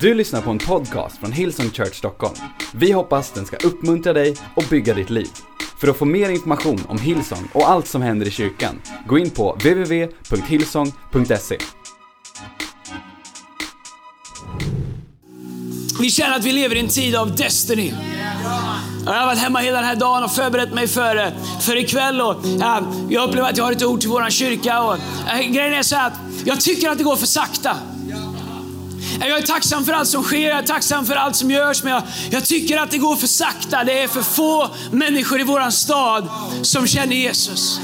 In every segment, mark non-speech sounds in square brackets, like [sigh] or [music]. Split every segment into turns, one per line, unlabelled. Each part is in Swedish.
Du lyssnar på en podcast från Hillsong Church Stockholm. Vi hoppas den ska uppmuntra dig och bygga ditt liv. För att få mer information om Hillsong och allt som händer i kyrkan, gå in på www.hillsong.se.
Vi känner att vi lever i en tid av Destiny. Jag har varit hemma hela den här dagen och förberett mig för, för ikväll. Och, ja, jag upplever att jag har ett ord till vår kyrka. Och, äh, grejen är så att jag tycker att det går för sakta. Jag är tacksam för allt som sker, jag är tacksam för allt som görs, men jag, jag tycker att det går för sakta. Det är för få människor i vår stad som känner Jesus.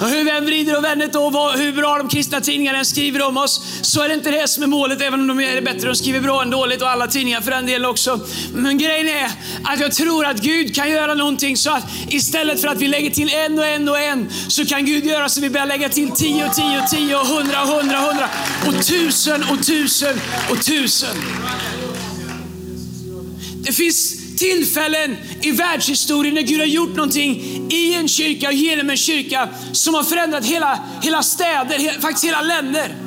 Och hur vi än vrider och vänder och hur bra de kristna tidningarna än skriver om oss, så är det inte det som är målet, även om de är bättre. De skriver bra än dåligt och alla tidningar för den delen också. Men grejen är att jag tror att Gud kan göra någonting så att istället för att vi lägger till en och en och en, så kan Gud göra så att vi börjar lägga till tio och tio och tio och hundra och hundra och hundra och tusen och tusen och tusen. Det finns tillfällen i världshistorien när Gud har gjort någonting i en kyrka och genom en kyrka som har förändrat hela, hela städer, faktiskt hela länder.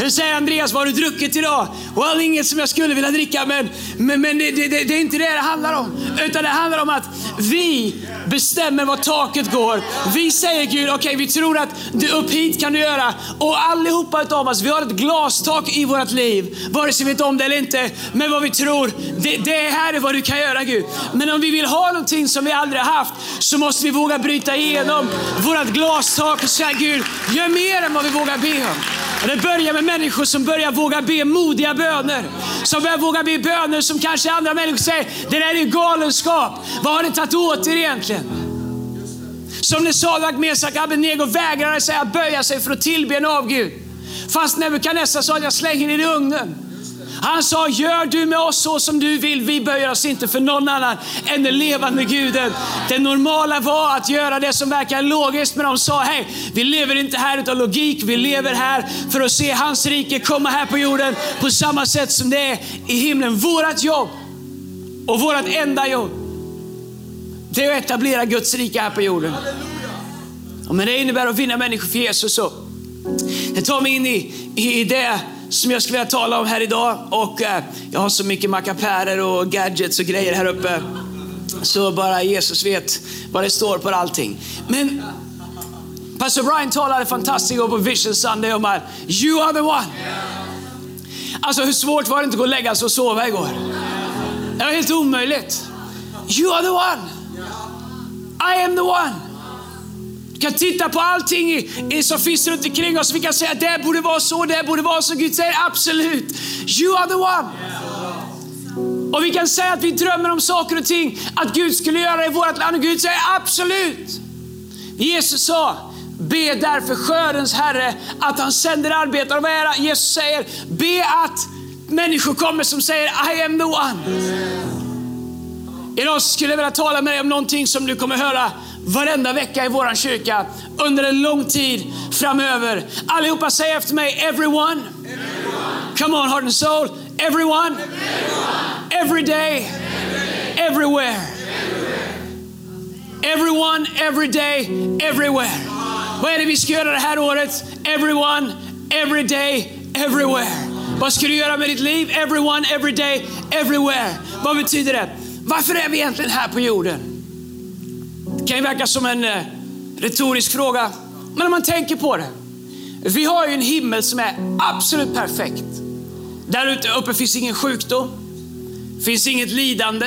Du säger Andreas, vad har du druckit idag? Well, inget som jag skulle vilja dricka, men, men, men det, det, det, är inte det det handlar om. Utan det handlar om att vi bestämmer var taket går. Vi säger Gud, okej okay, vi tror att du, upp hit kan du göra. Och allihopa utav oss, vi har ett glastak i vårt liv. Vare sig vi vet om det eller inte. Men vad vi tror, det, det här är vad du kan göra Gud. Men om vi vill ha någonting som vi aldrig haft, så måste vi våga bryta igenom vårt glastak och säga Gud, gör mer än vad vi vågar be om. Och det börjar med människor som börjar våga be modiga böner. Som börjar våga be böner som kanske andra människor säger, det där är galenskap. Vad har ni tagit åt er egentligen? Som när Sadak, Mesak, Abednego vägrade säga böja sig för att tillbe en avgud. Fast Nebukadnessar sa att jag slänger er i ugnen. Han sa, gör du med oss så som du vill. Vi böjer oss inte för någon annan än den levande guden. Det normala var att göra det som verkar logiskt, men de sa, hej, vi lever inte här utav logik. Vi lever här för att se hans rike komma här på jorden på samma sätt som det är i himlen. Vårat jobb och vårat enda jobb, det är att etablera Guds rike här på jorden. Och men det innebär att vinna människor för Jesus. Så. Det tar mig in i, i det som jag skulle vilja tala om här idag. Och eh, Jag har så mycket mackapärer och gadgets och grejer här uppe. Så bara Jesus vet vad det står på allting. Men Pastor Brian talade fantastiskt på Vision Sunday om att you are the one. Alltså hur svårt var det inte att gå och lägga sig och sova igår? Det var helt omöjligt. You are the one. I am the one. Vi kan titta på allting i, i, som finns runt omkring oss. Vi kan säga att det borde vara så, det borde vara så. Gud säger absolut, you are the one. Och vi kan säga att vi drömmer om saker och ting, att Gud skulle göra det i vårt land. Och Gud säger absolut. Jesus sa, be därför skördens Herre att han sänder arbetare. Och vad är det? Jesus säger, be att människor kommer som säger I am the one. Idag skulle jag vilja tala med dig om någonting som du kommer höra varenda vecka i vår kyrka under en lång tid framöver. Allihopa säg efter mig, everyone. everyone. Come on, heart and soul. Everyone. everyone. Every day. Every everywhere. everywhere. Everyone, every day, everywhere. Vad är det vi ska göra det här året? Everyone, every day, everywhere. Vad ska du göra med ditt liv? Everyone, every day, everywhere. Vad betyder det? Varför är vi egentligen här på jorden? Det kan ju verka som en eh, retorisk fråga, men om man tänker på det. Vi har ju en himmel som är absolut perfekt. Där uppe finns ingen sjukdom, finns inget lidande,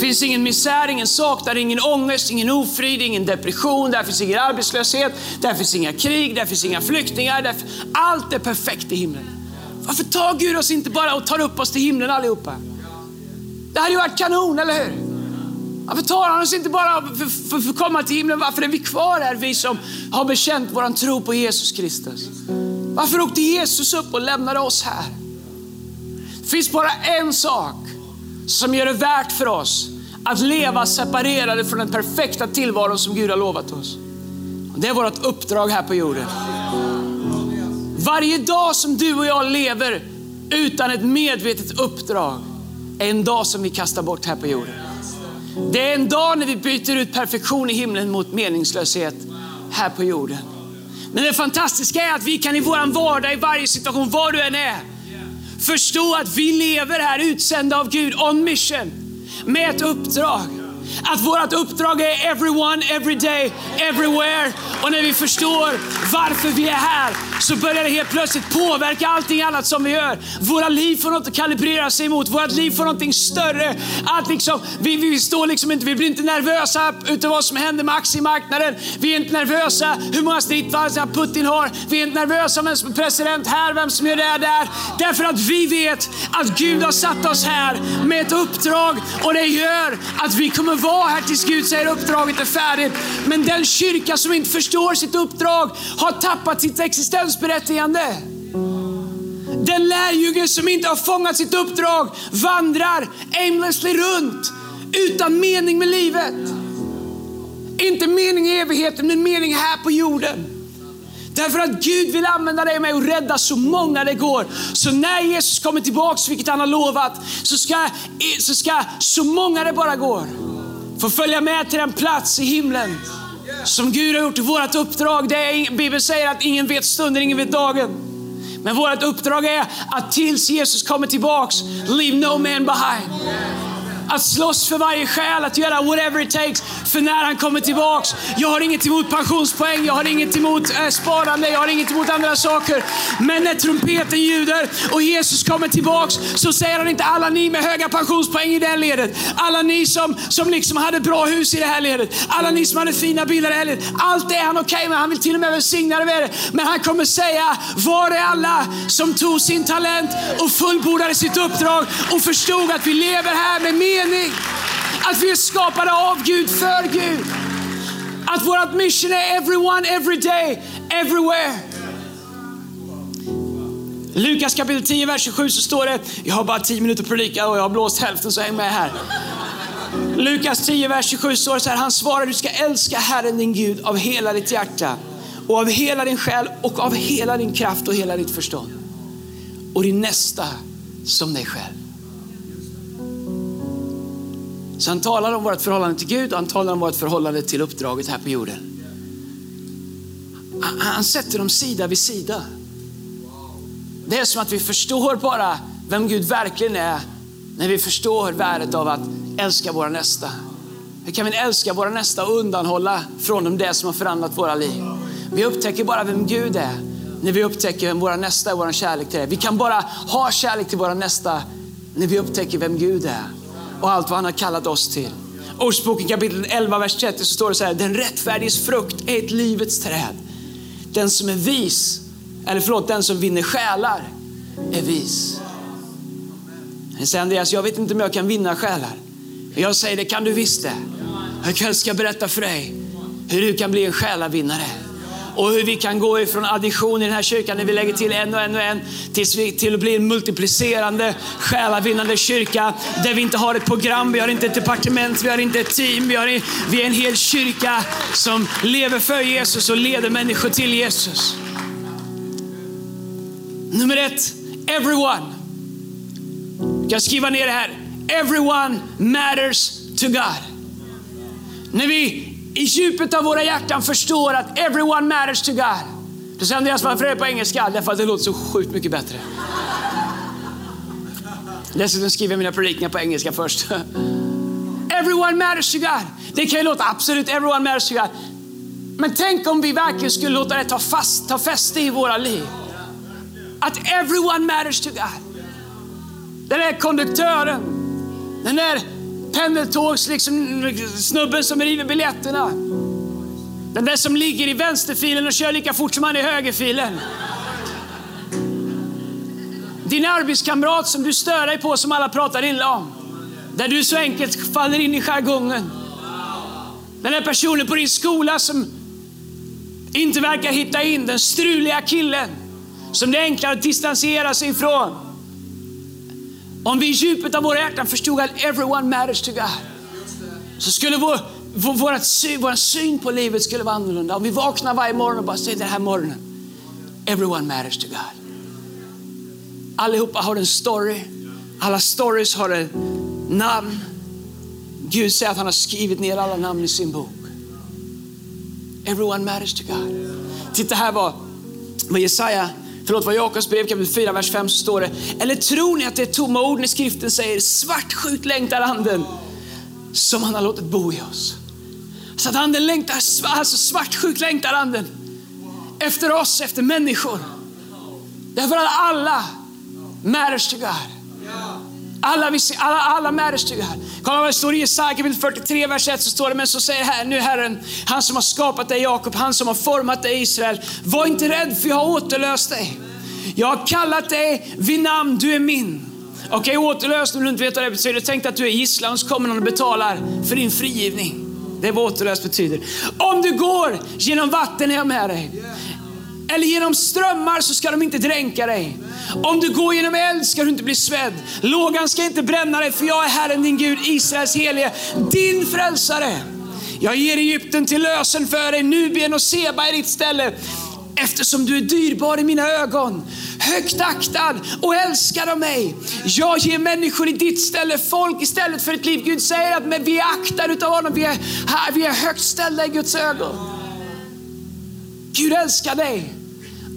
finns ingen misär, ingen saknad, ingen ångest, ingen ofrid, ingen depression, där finns ingen arbetslöshet, där finns inga krig, där finns inga flyktingar. Där, allt är perfekt i himlen. Varför tar Gud oss inte bara och tar upp oss till himlen allihopa? Det hade ju varit kanon, eller hur? Varför tar han oss inte bara för, för, för att komma till himlen? Varför är vi kvar här, vi som har bekänt vår tro på Jesus Kristus? Varför åkte Jesus upp och lämnade oss här? Det finns bara en sak som gör det värt för oss att leva separerade från den perfekta tillvaron som Gud har lovat oss. Det är vårt uppdrag här på jorden. Varje dag som du och jag lever utan ett medvetet uppdrag är en dag som vi kastar bort här på jorden. Det är en dag när vi byter ut perfektion i himlen mot meningslöshet här på jorden. Men det fantastiska är att vi kan i vår vardag, i varje situation, var du än är, förstå att vi lever här utsända av Gud, on mission, med ett uppdrag. Att vårt uppdrag är everyone, every day, everywhere. Och när vi förstår varför vi är här så börjar det helt plötsligt påverka allting annat som vi gör. Våra liv får något att kalibrera sig emot. Vårt liv får någonting större. Att liksom, vi, vi, står liksom inte, vi blir inte nervösa utav vad som händer med aktiemarknaden. Vi är inte nervösa hur många stridsvagnar Putin har. Vi är inte nervösa vem som är president här, vem som gör det där. Därför att vi vet att Gud har satt oss här med ett uppdrag och det gör att vi kommer vara här tills Gud säger uppdraget är färdigt. Men den kyrka som inte förstår sitt uppdrag har tappat sitt existensberättigande. Den lärjunge som inte har fångat sitt uppdrag vandrar aimlessly runt utan mening med livet. Inte mening i evigheten, men mening här på jorden. Därför att Gud vill använda dig och mig och rädda så många det går. Så när Jesus kommer tillbaks, vilket han har lovat, så ska, så ska så många det bara går få följa med till den plats i himlen som Gud har gjort till vårt uppdrag. Det är, Bibeln säger att ingen vet stunden, ingen vet dagen. Men vårt uppdrag är att tills Jesus kommer tillbaks, leave no man behind. Att slåss för varje själ, att göra whatever it takes. För när han kommer tillbaks, jag har inget emot pensionspoäng, jag har inget emot eh, sparande, jag har inget emot andra saker. Men när trumpeten ljuder och Jesus kommer tillbaks så säger han inte alla ni med höga pensionspoäng i det här ledet. Alla ni som, som liksom hade bra hus i det här ledet. Alla ni som hade fina bilar i det här ledet. Allt det är han okej okay med, han vill till och med välsigna det med det. Men han kommer säga, var är alla som tog sin talent och fullbordade sitt uppdrag och förstod att vi lever här med mening. Att vi är skapade av Gud, för Gud. Att vårt mission är everyone, every day, everywhere. Lukas kapitel 10, vers 27 så står det, jag har bara 10 minuter att predika och jag har blåst hälften så häng med här. Lukas 10, vers 27 står det så här, han svarar du ska älska Herren din Gud av hela ditt hjärta och av hela din själ och av hela din kraft och hela ditt förstånd. Och din nästa som dig själv. Så han talar om vårt förhållande till Gud och han talar om vårt förhållande till uppdraget här på jorden. Han sätter dem sida vid sida. Det är som att vi förstår bara vem Gud verkligen är när vi förstår värdet av att älska våra nästa. Hur kan vi älska våra nästa och undanhålla från dem det som har förvandlat våra liv? Vi upptäcker bara vem Gud är när vi upptäcker vem våra nästa är, vår kärlek till det. Vi kan bara ha kärlek till våra nästa när vi upptäcker vem Gud är och allt vad han har kallat oss till. Ordspråken kapitel 11, vers 30 så står det så här, den rättfärdiges frukt är ett livets träd. Den som är vis, eller förlåt, den som vinner själar är vis. Men säger Andreas, jag vet inte om jag kan vinna själar. Jag säger, det kan du visst det. Jag ska berätta för dig hur du kan bli en själavinnare och hur vi kan gå ifrån addition i den här kyrkan när vi lägger till en och en och en tills vi, till att bli en multiplicerande, själavinnande kyrka där vi inte har ett program, vi har inte ett departement, vi har inte ett team, vi, har, vi är en hel kyrka som lever för Jesus och leder människor till Jesus. Nummer ett, everyone. Jag kan skriva ner det här. Everyone matters to God. När vi i djupet av våra hjärtan förstår att everyone matters to God. Då säger Andreas, varför är det på engelska? Därför att det låter så sjukt mycket bättre. Dessutom skriver jag mina predikningar på engelska först. Everyone matters to God. Det kan ju låta absolut, everyone matters to God. Men tänk om vi verkligen skulle låta det ta, fast, ta fäste i våra liv. Att everyone matters to God. Den där konduktören, den där pendeltågs liksom, snubben som river biljetterna. Den där som ligger i vänsterfilen och kör lika fort som han i högerfilen. Din arbetskamrat som du stör dig på som alla pratar illa om. Där du så enkelt faller in i jargongen. Den där personen på din skola som inte verkar hitta in. Den struliga killen som det är enklare att distansera sig ifrån. Om vi i djupet av våra hjärtan förstod att everyone matters to God, så skulle vår, vår, vår, syn, vår syn på livet skulle vara annorlunda. Om vi vaknar varje morgon och bara säger den här morgonen, everyone matters to God. Allihopa har en story. Alla stories har ett namn. Gud säger att han har skrivit ner alla namn i sin bok. Everyone matters to God. Titta här vad, vad Jesaja Förlåt, vad Jakobs brev kapitel 4, vers 5 så står det. Eller tror ni att det är tomma ord när skriften säger svartsjukt längtar anden som han har låtit bo i oss. Så att anden längtar, alltså svartsjukt längtar anden efter oss, efter människor. Därför att alla matters to God. Alla, alla, alla matters to Kolla vad det står i Jesaja kapitel 43, vers 1 så står det, men så säger här, nu Herren, han som har skapat dig Jakob, han som har format dig Israel. Var inte rädd för jag har återlöst dig. Jag har kallat dig vid namn, du är min. Okej, okay, återlöst om du inte vet vad det betyder. Tänk att du är gisslan så kommer någon och betalar för din frigivning. Det är vad återlöst betyder. Om du går genom vatten är jag med dig. Eller genom strömmar så ska de inte dränka dig. Om du går genom eld ska du inte bli svedd. Lågan ska inte bränna dig för jag är Herren din Gud, Israels helige, din frälsare. Jag ger Egypten till lösen för dig, Nubien och Seba i ditt ställe. Eftersom du är dyrbar i mina ögon, högt aktad och älskad av mig. Jag ger människor i ditt ställe, folk istället för ett liv. Gud säger att vi är aktade av honom, vi är, vi är högt ställda i Guds ögon. Gud älskar dig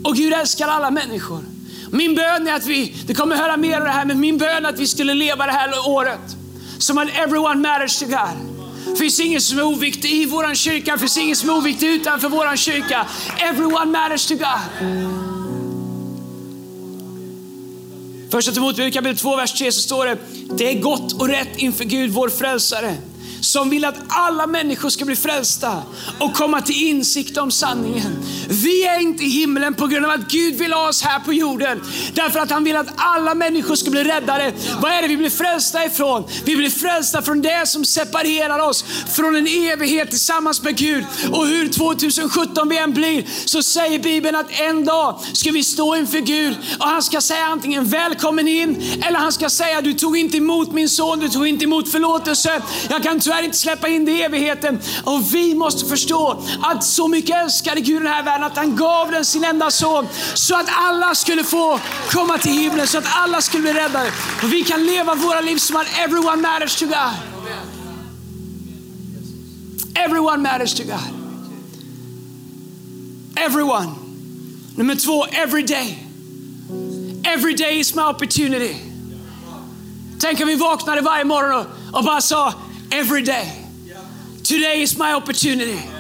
och Gud älskar alla människor. Min bön är att vi, du kommer höra mer av det här, men min bön är att vi skulle leva det här året som att everyone matters to God. Det finns ingen som är oviktig i vår kyrka, det finns ingen som är oviktig utanför vår kyrka. Everyone matters to God. Första Timoteus kapitel 2, vers 3 så står det, det är gott och rätt inför Gud, vår frälsare som vill att alla människor ska bli frälsta och komma till insikt om sanningen. Vi är inte i himlen på grund av att Gud vill ha oss här på jorden. Därför att han vill att alla människor ska bli räddade. Vad är det vi blir frälsta ifrån? Vi blir frälsta från det som separerar oss från en evighet tillsammans med Gud. Och hur 2017 vi än blir så säger Bibeln att en dag ska vi stå inför Gud och han ska säga antingen välkommen in eller han ska säga du tog inte emot min son, du tog inte emot förlåtelse. Jag kan tyvärr inte släppa in dig i evigheten. Och vi måste förstå att så mycket älskade Gud den här världen att han gav den sin enda son så att alla skulle få komma till himlen, så att alla skulle bli räddade. Och vi kan leva våra liv som att everyone matters to God. Everyone matters to God. Everyone. Nummer två, every day. Every day is my opportunity. Tänk om vi vaknade varje morgon och, och bara sa, every day. Today is my opportunity.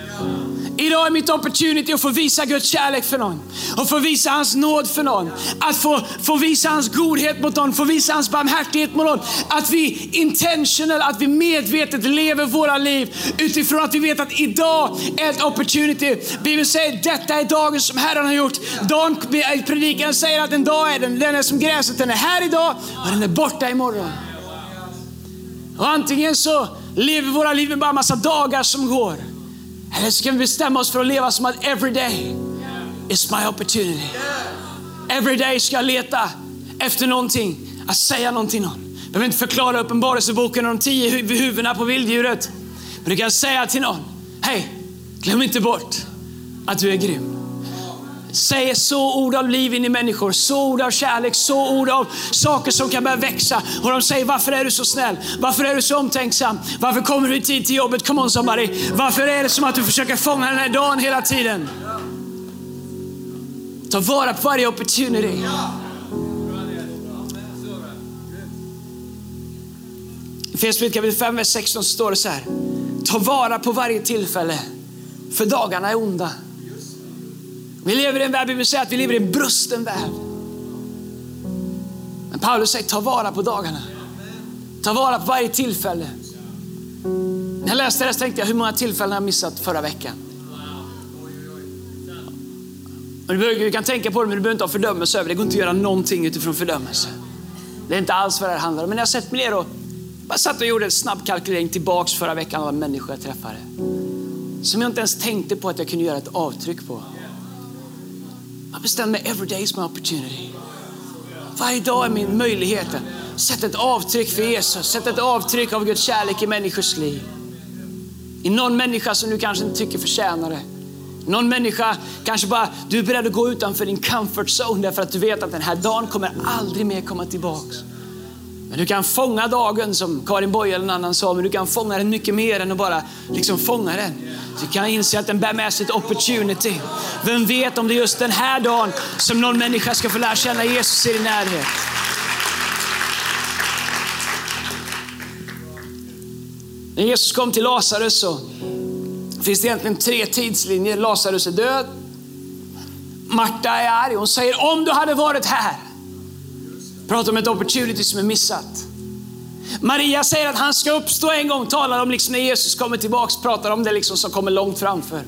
Idag är mitt opportunity att få visa Guds kärlek för någon. Och få visa hans nåd för någon. Att få, få visa hans godhet mot någon, få visa hans barmhärtighet mot någon. Att vi intentional, att vi medvetet lever våra liv utifrån att vi vet att idag är ett opportunity. Bibeln säger detta är dagen som Herren har gjort. Dagen, predikan säger att en dag är den, den är som gräset, den är här idag och den är borta imorgon. Och antingen så lever våra liv med bara massa dagar som går. Eller så kan vi bestämma oss för att leva som att every day is my opportunity. Every day ska jag leta efter någonting, att säga någonting till någon. Jag behöver inte förklara uppenbarelseboken och de tio huvudena på vilddjuret. Men du kan säga till någon, hej, glöm inte bort att du är grym. Säger så ord av liv in i människor, så ord av kärlek, så ord av saker som kan börja växa. Och de säger, varför är du så snäll? Varför är du så omtänksam? Varför kommer du i tid till jobbet? Come on somebody. Varför är det som att du försöker fånga den här dagen hela tiden? Ta vara på varje opportunity. I Fesbrevet kapitel 5, vers 16 står det så här. Ta vara på varje tillfälle, för dagarna är onda. Vi lever i en värld, vi vill säga att vi lever i en brusten värld. Men Paulus säger ta vara på dagarna. Ta vara på varje tillfälle. När jag läste det så tänkte jag hur många tillfällen har jag missat förra veckan. du, kan tänka på det men du behöver inte ha fördömelse över det. Det går inte att göra någonting utifrån fördömelse. Det är inte alls vad det här handlar om. Men jag har sett mig ner och bara satt och gjorde en snabb kalkylering tillbaks förra veckan av människor jag träffade. Som jag inte ens tänkte på att jag kunde göra ett avtryck på. Jag bestämde mig, every day is my opportunity. Varje dag är min möjlighet. Sätt ett avtryck för Jesus, Sätt ett avtryck av Guds kärlek i människors liv. I någon människa som du kanske inte tycker förtjänar det. Någon människa kanske bara, du är beredd att gå utanför din comfort zone därför att du vet att den här dagen kommer aldrig mer komma tillbaks. Men du kan fånga dagen som Karin Boye eller någon annan sa, men du kan fånga den mycket mer än att bara liksom fånga den. Du kan inse att den bär med sig ett opportunity. Vem vet om det är just den här dagen som någon människa ska få lära känna Jesus i din närhet. När Jesus kom till Lazarus så finns det egentligen tre tidslinjer. Lazarus är död. Marta är arg. Hon säger om du hade varit här. Pratar om ett opportunity som är missat. Maria säger att han ska uppstå en gång, talar om liksom när Jesus kommer tillbaks, pratar om det liksom som kommer långt framför.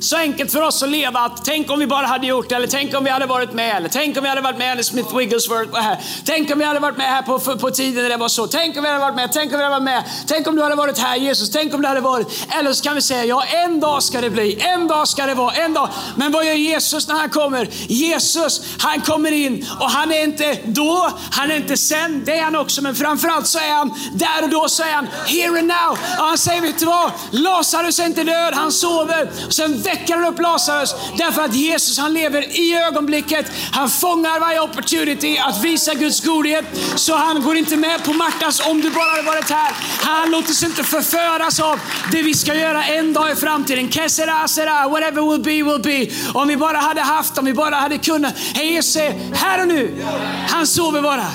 Så enkelt för oss att leva att tänk om vi bara hade gjort det, eller tänk om vi hade varit med, eller tänk om vi hade varit med när Smith Wigglesworth var här. Tänk om vi hade varit med här på, på tiden när det var så. Tänk om vi hade varit med, tänk om vi hade varit med. Tänk om du hade varit här Jesus, tänk om du hade varit. Eller så kan vi säga, ja en dag ska det bli, en dag ska det vara, en dag. Men vad gör Jesus när han kommer? Jesus, han kommer in och han är inte då, han är inte sen, det är han också. Men framförallt så är han där och då så är han here and now. Och han säger, vet du vad? Lazarus är inte död, han sover. Och Sen väcker han upp Lazarus därför att Jesus han lever i ögonblicket. Han fångar varje opportunity att visa Guds godhet. Så han går inte med på Martas om du bara hade varit här. Han låter sig inte förföras av det vi ska göra en dag i framtiden. Kesera, sera, whatever will be will be. Om vi bara hade haft, om vi bara hade kunnat. Hej Jesus säger här och nu. Han sover bara.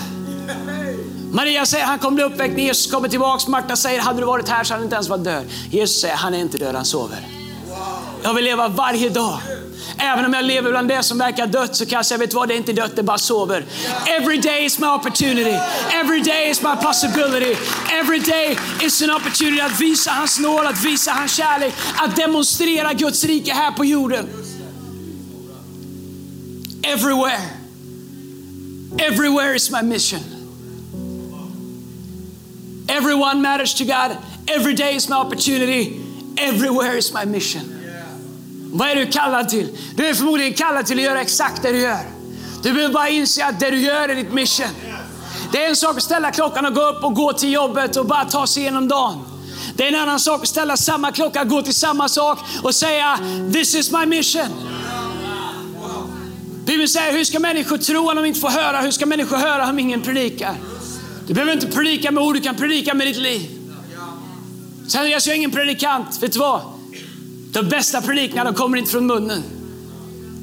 Maria säger han kommer bli uppväckt när Jesus kommer tillbaks. Marta säger hade du varit här så hade han inte ens varit död. Jesus säger han är inte död, han sover. Jag vill leva varje dag. Även om jag lever bland det som verkar dött så kan jag säga, vet du vad, det är inte dött, det bara sover. Every day is my opportunity. Every day is my possibility. Every day is an opportunity att visa hans nåd, att visa hans kärlek, att demonstrera Guds rike här på jorden. Everywhere. Everywhere is my mission. Everyone matters to God. Every day is my opportunity. Everywhere is my mission. Vad är du kallad till? Du är förmodligen kallad till att göra exakt det du gör. Du behöver bara inse att det du gör är ditt mission. Det är en sak att ställa klockan och gå upp och gå till jobbet och bara ta sig igenom dagen. Det är en annan sak att ställa samma klocka, gå till samma sak och säga this is my mission. Bibeln säger, hur ska människor tro om de inte får höra? Hur ska människor höra om ingen predikar? Du behöver inte predika med ord, du kan predika med ditt liv. Sen jag är ingen predikant, vet du vad? De bästa predikningarna kommer inte från munnen.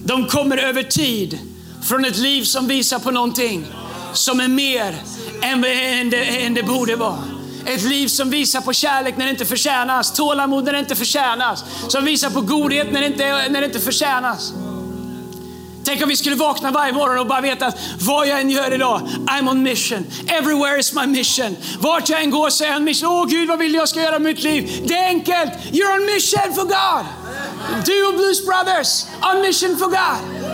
De kommer över tid från ett liv som visar på någonting som är mer än, än, det, än det borde vara. Ett liv som visar på kärlek när det inte förtjänas, tålamod när det inte förtjänas, som visar på godhet när det inte, när det inte förtjänas. Tänk om vi skulle vakna varje morgon och bara veta att vad jag än gör idag, I'm on mission. Everywhere is my mission. Vart jag än går så är jag en mission. Åh Gud, vad vill jag ska göra med mitt liv? Det är enkelt. You're on mission for God. Du och Blues Brothers, on mission for God.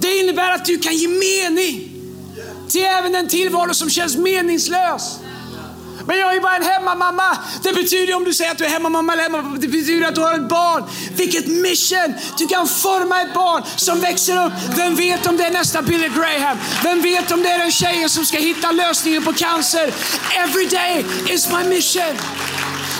Det innebär att du kan ge mening till även den tillvaro som känns meningslös. Men jag är bara en hemmamamma. Det betyder om du säger att du är hemmamamma eller hemmapappa, det betyder att du har ett barn. Vilket mission! Du kan forma ett barn som växer upp. Vem vet om det är nästa Billy Graham? Vem vet om det är den tjejen som ska hitta lösningen på cancer? Every day is my mission.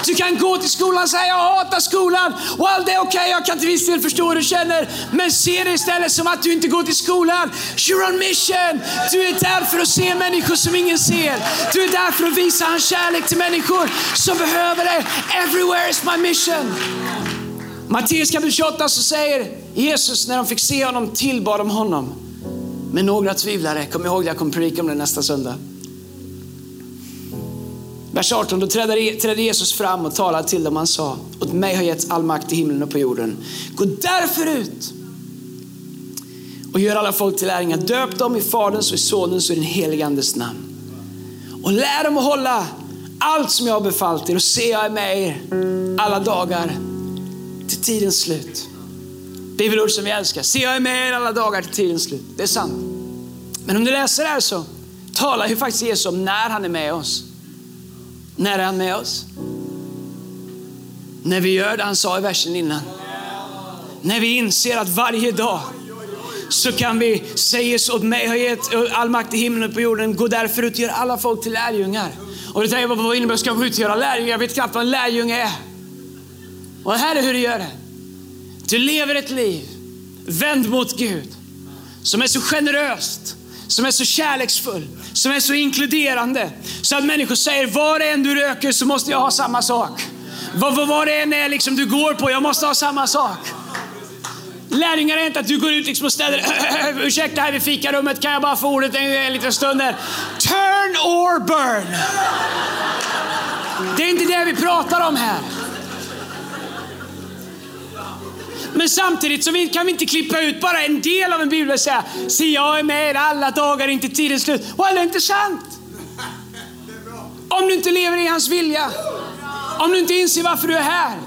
Du kan gå till skolan och säga jag hatar skolan. Well, det är okej, okay. jag kan till viss del förstå hur du känner. Men se det istället som att du inte går till skolan. You're on mission. Du är där för att se människor som ingen ser. Du är där för att visa hans kärlek till människor som behöver det. Everywhere is my mission. Matteus kapitel 28 så säger Jesus när de fick se honom tillbad de honom. Men några tvivlare, kom ihåg det, jag kommer predika om det nästa söndag. Vers 18, då trädde Jesus fram och talade till dem. Han sa, åt mig har getts all makt i himlen och på jorden. Gå därför ut och gör alla folk till lärjungar. Döp dem i Faderns och i Sonens och i den helige Andes namn. Och lär dem att hålla allt som jag har befallt er och se jag är med er alla dagar till tidens slut. Bibelord som vi älskar. Se jag är med er alla dagar till tidens slut. Det är sant. Men om du läser det här så talar ju faktiskt Jesus om när han är med oss. När är han med oss? När vi gör det han sa i versen innan. När vi inser att varje dag så kan vi säga så åt mig har gett all makt i himlen och på jorden. Gå därför ut och gör alla folk till lärjungar. Och du tänker, vad innebär ska gå ut och göra lärjungar? Jag vet knappt vad en lärjunge är. Och här är hur du gör det. Du lever ett liv vänd mot Gud som är så generöst som är så kärleksfull, som är så inkluderande. Så att människor säger, var än du röker så måste jag ha samma sak. Vad, vad, vad det än är liksom du går på, jag måste ha samma sak. Lärjungar är inte att du går ut liksom och ställer, [laughs] ursäkta här vid fikarummet, kan jag bara få ordet en, en liten stund här? Turn or burn. Det är inte det vi pratar om här. Men samtidigt så kan vi inte klippa ut bara en del av en bibel och säga, se jag är med er alla dagar inte tidens slut. Well, det är inte sant. Om du inte lever i hans vilja. Om du inte inser varför du är här.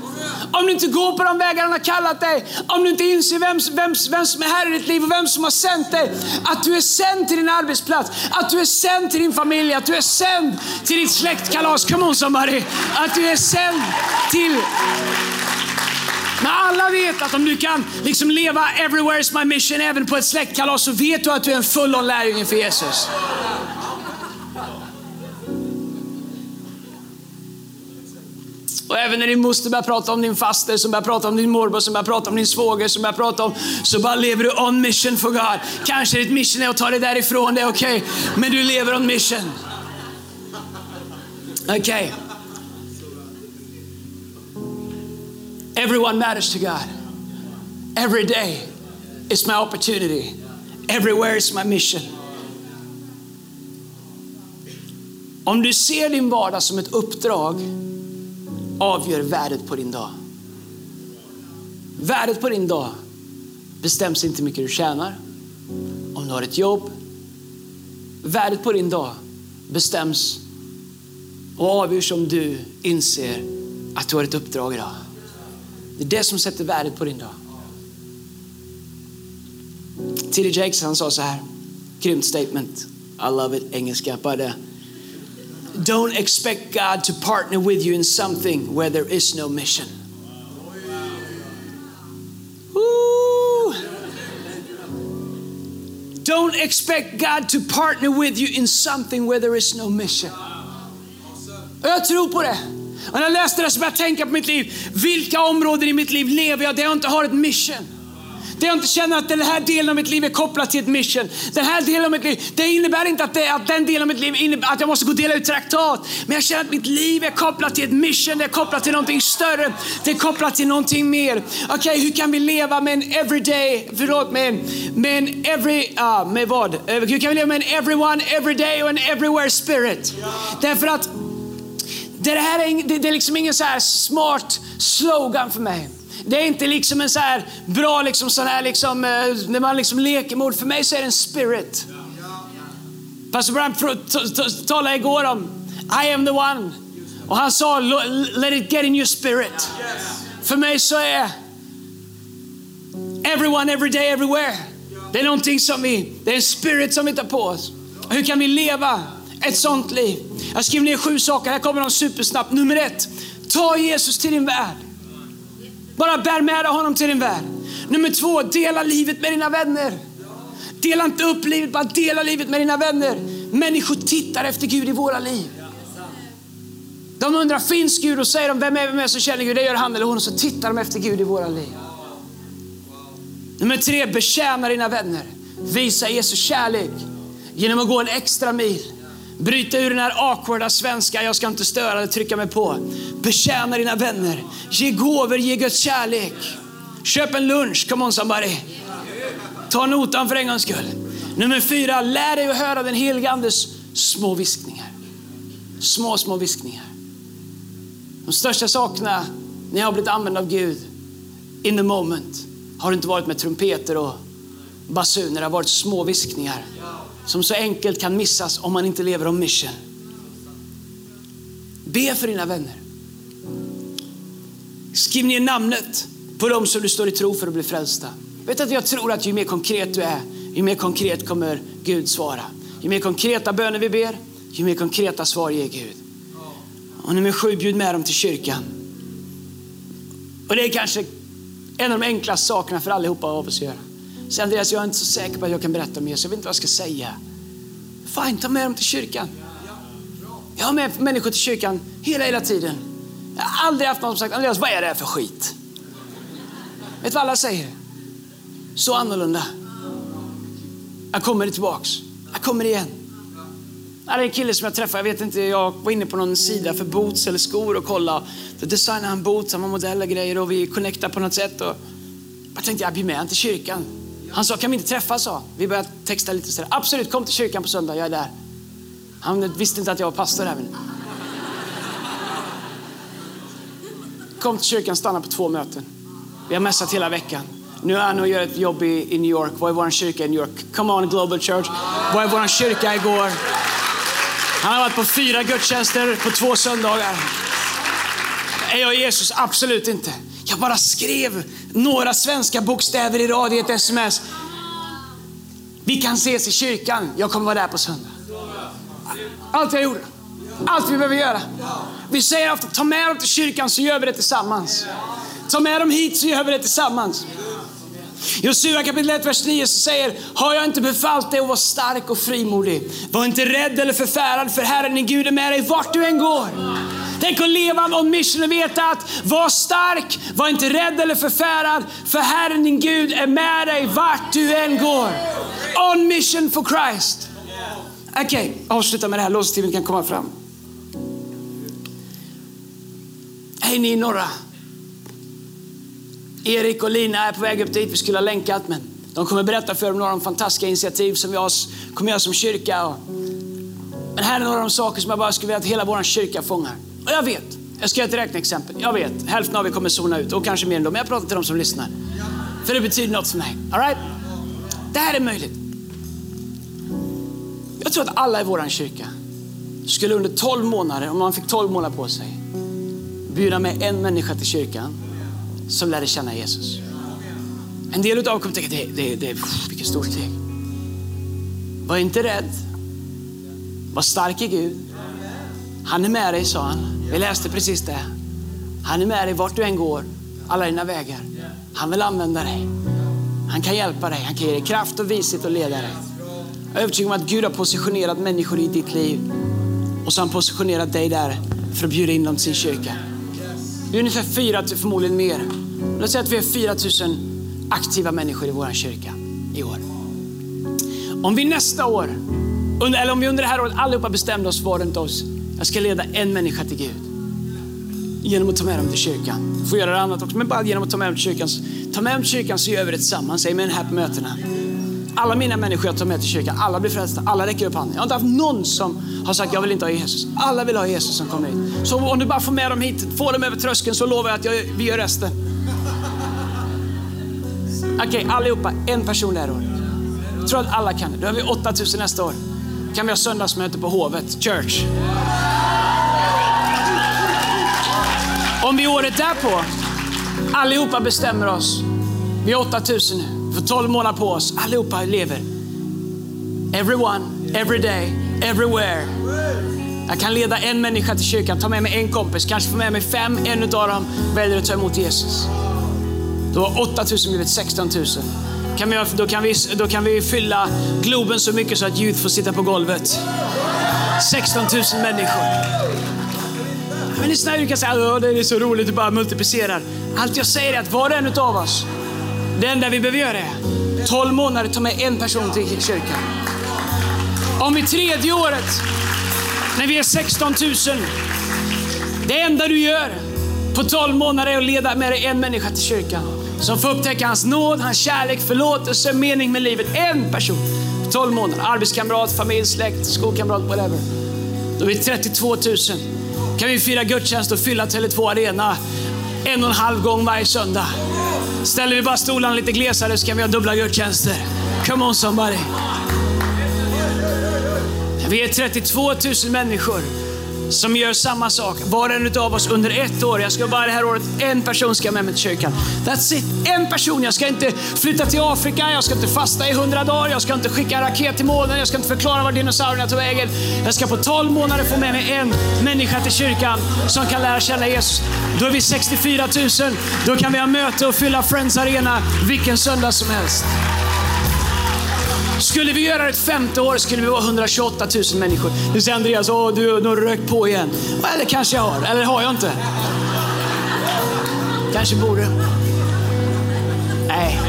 Om du inte går på de vägar han har kallat dig. Om du inte inser vem, vem, vem som är här i ditt liv och vem som har sänt dig. Att du är sänd till din arbetsplats, att du är sänd till din familj, att du är sänd till ditt släktkalas. Come on somebody. Att du är sänd till men alla vet att om du kan liksom leva everywhere is my mission även på ett släktkalas så vet du att du är en full on lärjunge för Jesus. Och även när din moster börjar prata om din faster, som börjar prata om din morbror, som börjar prata om din svåger, som börjar prata om, så bara lever du on mission for God. Kanske ditt mission är att ta dig därifrån, det är okej. Okay. Men du lever on mission. Okej. Okay. Everyone matters to God. Every day is my opportunity. Everywhere is my mission. Om du ser din vardag som ett uppdrag avgör värdet på din dag. Värdet på din dag bestäms inte hur mycket du tjänar, om du har ett jobb. Värdet på din dag bestäms och avgörs om du inser att du har ett uppdrag idag. Det är det som sätter värdet på din dag. T.D. Jakes han sa så här, grymt statement. I love it, engelska. But, uh, don't expect God to partner with you in something where there is no mission. Don't expect God to partner with you in something where there is no mission. Jag tror på det. Och när jag läste det så började jag tänka på mitt liv. Vilka områden i mitt liv lever jag där jag inte har ett mission? Där jag inte känner att den här delen av mitt liv är kopplad till ett mission. Den här delen av mitt liv, det innebär inte att, det, att den delen av mitt liv innebär att jag måste gå och dela ut traktat. Men jag känner att mitt liv är kopplat till ett mission, det är kopplat till någonting större. Det är kopplat till någonting mer. Okej, okay, hur kan vi leva med en everyday, förlåt, med en, med en every, uh, med vad? Hur kan vi leva med en everyone, everyday och en everywhere spirit? Därför att det, här är, det, det är liksom ingen så här smart slogan för mig. Det är inte liksom en så här bra liksom sån här liksom, eh, när man liksom leker med ord. För mig så är det en spirit. Pastor Brian talade igår om I am the one. Och han sa let it get in your spirit. För mig så är everyone, every day, everywhere. Det är någonting som vi, det är en spirit som vi tar på oss. Hur kan vi leva ett sånt liv? Jag skriver ner sju saker, här kommer de supersnabbt. Nummer ett, ta Jesus till din värld. Bara bär med dig honom till din värld. Nummer två, dela livet med dina vänner. Dela inte upp livet, bara dela livet med dina vänner. Människor tittar efter Gud i våra liv. De undrar, finns Gud? Och säger de, vem är det som känner Gud? Det gör han eller hon. Och så tittar de efter Gud i våra liv. Nummer tre, betjäna dina vänner. Visa Jesus kärlek genom att gå en extra mil. Bryta ur den här awkwarda svenska, jag ska inte störa eller trycka mig på. Betjäna dina vänner. Ge gåvor, ge Guds kärlek. Köp en lunch, come on somebody. Ta notan för en gångs skull. Nummer fyra, lär dig att höra den helige Andes små viskningar. Små, små viskningar. De största sakerna när jag har blivit använd av Gud in the moment har inte varit med trumpeter och basuner, har varit små viskningar som så enkelt kan missas om man inte lever om mission. Be för dina vänner. Skriv ner namnet på dem som du står i tro för att bli frälsta. Vet att jag tror att ju mer konkret du är, ju mer konkret kommer Gud svara. Ju mer konkreta böner vi ber, ju mer konkreta svar ger Gud. Och nummer sju, bjud med dem till kyrkan. Och det är kanske en av de enklaste sakerna för allihopa av oss att göra. Säger Andreas, jag är inte så säker på att jag kan berätta om Jesus. jag vet inte vad jag ska säga. Fine, ta med dem till kyrkan. Jag har med människor till kyrkan hela, hela tiden. Jag har aldrig haft någon som sagt, Andreas vad är det här för skit? Vet du vad alla säger? Så annorlunda. Jag kommer tillbaks. Jag kommer igen. Det är en kille som jag träffade, jag vet inte, jag var inne på någon sida för boots eller skor och kolla. Då designade han boots, han var modell och grejer och vi connectade på något sätt. Och jag tänkte jag blir med han till kyrkan. Han sa, kan vi inte träffas? Sa. Vi började texta lite sådär. Absolut, kom till kyrkan på söndag, jag är där. Han visste inte att jag var pastor även. Kom till kyrkan, stanna på två möten. Vi har mässat hela veckan. Nu är han och gör ett jobb i, i New York. Var är vår kyrka i New York? Come on Global Church. Var är vår kyrka igår? Han har varit på fyra gudstjänster på två söndagar. Är jag Jesus? Absolut inte. Jag bara skrev några svenska bokstäver i rad i ett sms. Vi kan ses i kyrkan. Jag kommer vara där på söndag. Allt jag gjorde. Allt vi behöver göra. Vi säger ofta, ta med dem till kyrkan så gör vi det tillsammans. Ta med dem hit så gör vi det tillsammans. Josua kapitel 1, vers 9 så säger, har jag inte befallt dig att vara stark och frimodig? Var inte rädd eller förfärad för Herren din Gud är med dig vart du än går. Tänk att leva on mission och veta att var stark, var inte rädd eller förfärad för Herren din Gud är med dig vart du än går. On mission for Christ. Okej, okay, avsluta med det här. Låtsteamet kan komma fram. Hej ni i norra. Erik och Lina är på väg upp dit. Vi skulle ha länkat, men de kommer berätta för er om några de fantastiska initiativ som vi kommer göra som kyrka. Men här är några av de saker som jag bara skulle vilja att hela vår kyrka fångar. Och jag vet, jag ska göra ett räkneexempel. Jag vet, hälften av er kommer zona ut och kanske mer än dem. Men jag pratar till de som lyssnar. För det betyder något för mig. All right? Det här är möjligt. Jag tror att alla i vår kyrka skulle under 12 månader, om man fick 12 månader på sig, bjuda med en människa till kyrkan som lärde känna Jesus. En del av er kommer tänka, det, det, det, vilket stort steg. Var inte rädd. Var stark i Gud. Han är med dig, sa han. Vi läste precis det. Han är med dig vart du än går, alla dina vägar. Han vill använda dig. Han kan hjälpa dig, han kan ge dig kraft och vishet och leda dig. Jag är övertygad om att Gud har positionerat människor i ditt liv och så har han positionerat dig där för att bjuda in dem till sin kyrka. Vi är ungefär 4 000, förmodligen mer. Låt säga att vi är 4 000 aktiva människor i vår kyrka i år. Om vi nästa år, eller om vi under det här året allihopa bestämde oss för runt oss, jag ska leda en människa till Gud. Genom att ta med dem till kyrkan. Du får göra det annat också, men bara genom att ta med dem till kyrkan. Ta med dem till kyrkan så gör vi det tillsammans. Säg med den här på mötena. Alla mina människor jag tar med till kyrkan, alla blir frälsta, alla räcker upp handen. Jag har inte haft någon som har sagt jag vill inte ha Jesus. Alla vill ha Jesus som kommer hit. Så om du bara får med dem hit, får dem över tröskeln så lovar jag att jag, vi gör resten. Okej, okay, allihopa, en person det här året. Jag tror att alla kan det. Då har vi 8000 nästa år. Kan vi ha söndagsmöte på Hovet Church. Om vi året därpå allihopa bestämmer oss. Vi är 8000 nu. Vi får 12 månader på oss. Allihopa lever. Everyone, every day, everywhere. Jag kan leda en människa till kyrkan, ta med mig en kompis, kanske få med mig fem. En av dem väljer att ta emot Jesus. Då har 8000 blivit 16 000. Kan vi, då, kan vi, då kan vi fylla Globen så mycket så att Youth får sitta på golvet. 16 000 människor. Men lyssna, du kan säga att det är så roligt att bara multiplicera. Allt jag säger är att var och en av oss, det enda vi behöver göra är 12 månader ta med en person till kyrkan. Om i tredje året, när vi är 16 000, det enda du gör på 12 månader är att leda med dig en människa till kyrkan. Som får upptäcka hans nåd, hans kärlek, förlåtelse, mening med livet. En person. 12 månader. Arbetskamrat, familj, släkt, skolkamrat, whatever. Då är vi 32 000. Kan vi fira gudstjänst och fylla Tele2 Arena en och en halv gång varje söndag. Ställer vi bara stolarna lite glesare så kan vi ha dubbla gudstjänster. Come on somebody. Vi är 32 000 människor som gör samma sak. Var och en av oss under ett år. Jag ska bara det här året, en person ska med mig till kyrkan. That's it. En person. Jag ska inte flytta till Afrika, jag ska inte fasta i hundra dagar, jag ska inte skicka en raket till månen, jag ska inte förklara var dinosaurierna tog vägen. Jag ska på 12 månader få med mig en människa till kyrkan som kan lära känna Jesus. Då är vi 64 000. Då kan vi ha möte och fylla Friends Arena vilken söndag som helst. Skulle vi göra det ett femte år skulle vi vara 128 000 människor. Nu säger Andreas, Åh, du, nu har du rökt på igen. Eller kanske jag har, eller har jag inte? Kanske borde. Nej.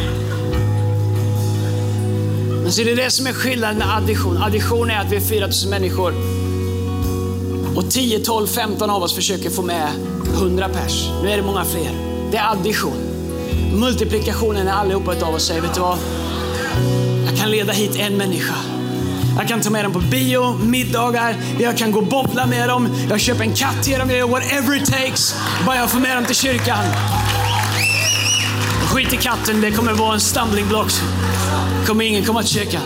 Men Alltså det är det som är skillnaden med addition. Addition är att vi är 4000 människor. Och 10, 12, 15 av oss försöker få med 100 pers. Nu är det många fler. Det är addition. Multiplikationen är allihopa av oss säger, vet du vad? Jag kan leda hit en människa. Jag kan ta med dem på bio, middagar, jag kan gå och bobbla med dem, jag köper en katt till dem, jag gör whatever it takes. Bara jag får med dem till kyrkan. Skit i katten, det kommer vara en stumbling block. kommer ingen komma till kyrkan.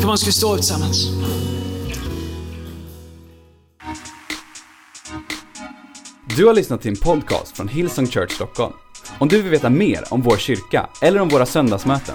Kom on, ska vi stå upp tillsammans?
Du har lyssnat till en podcast från Hillsong Church Stockholm. Om du vill veta mer om vår kyrka eller om våra söndagsmöten,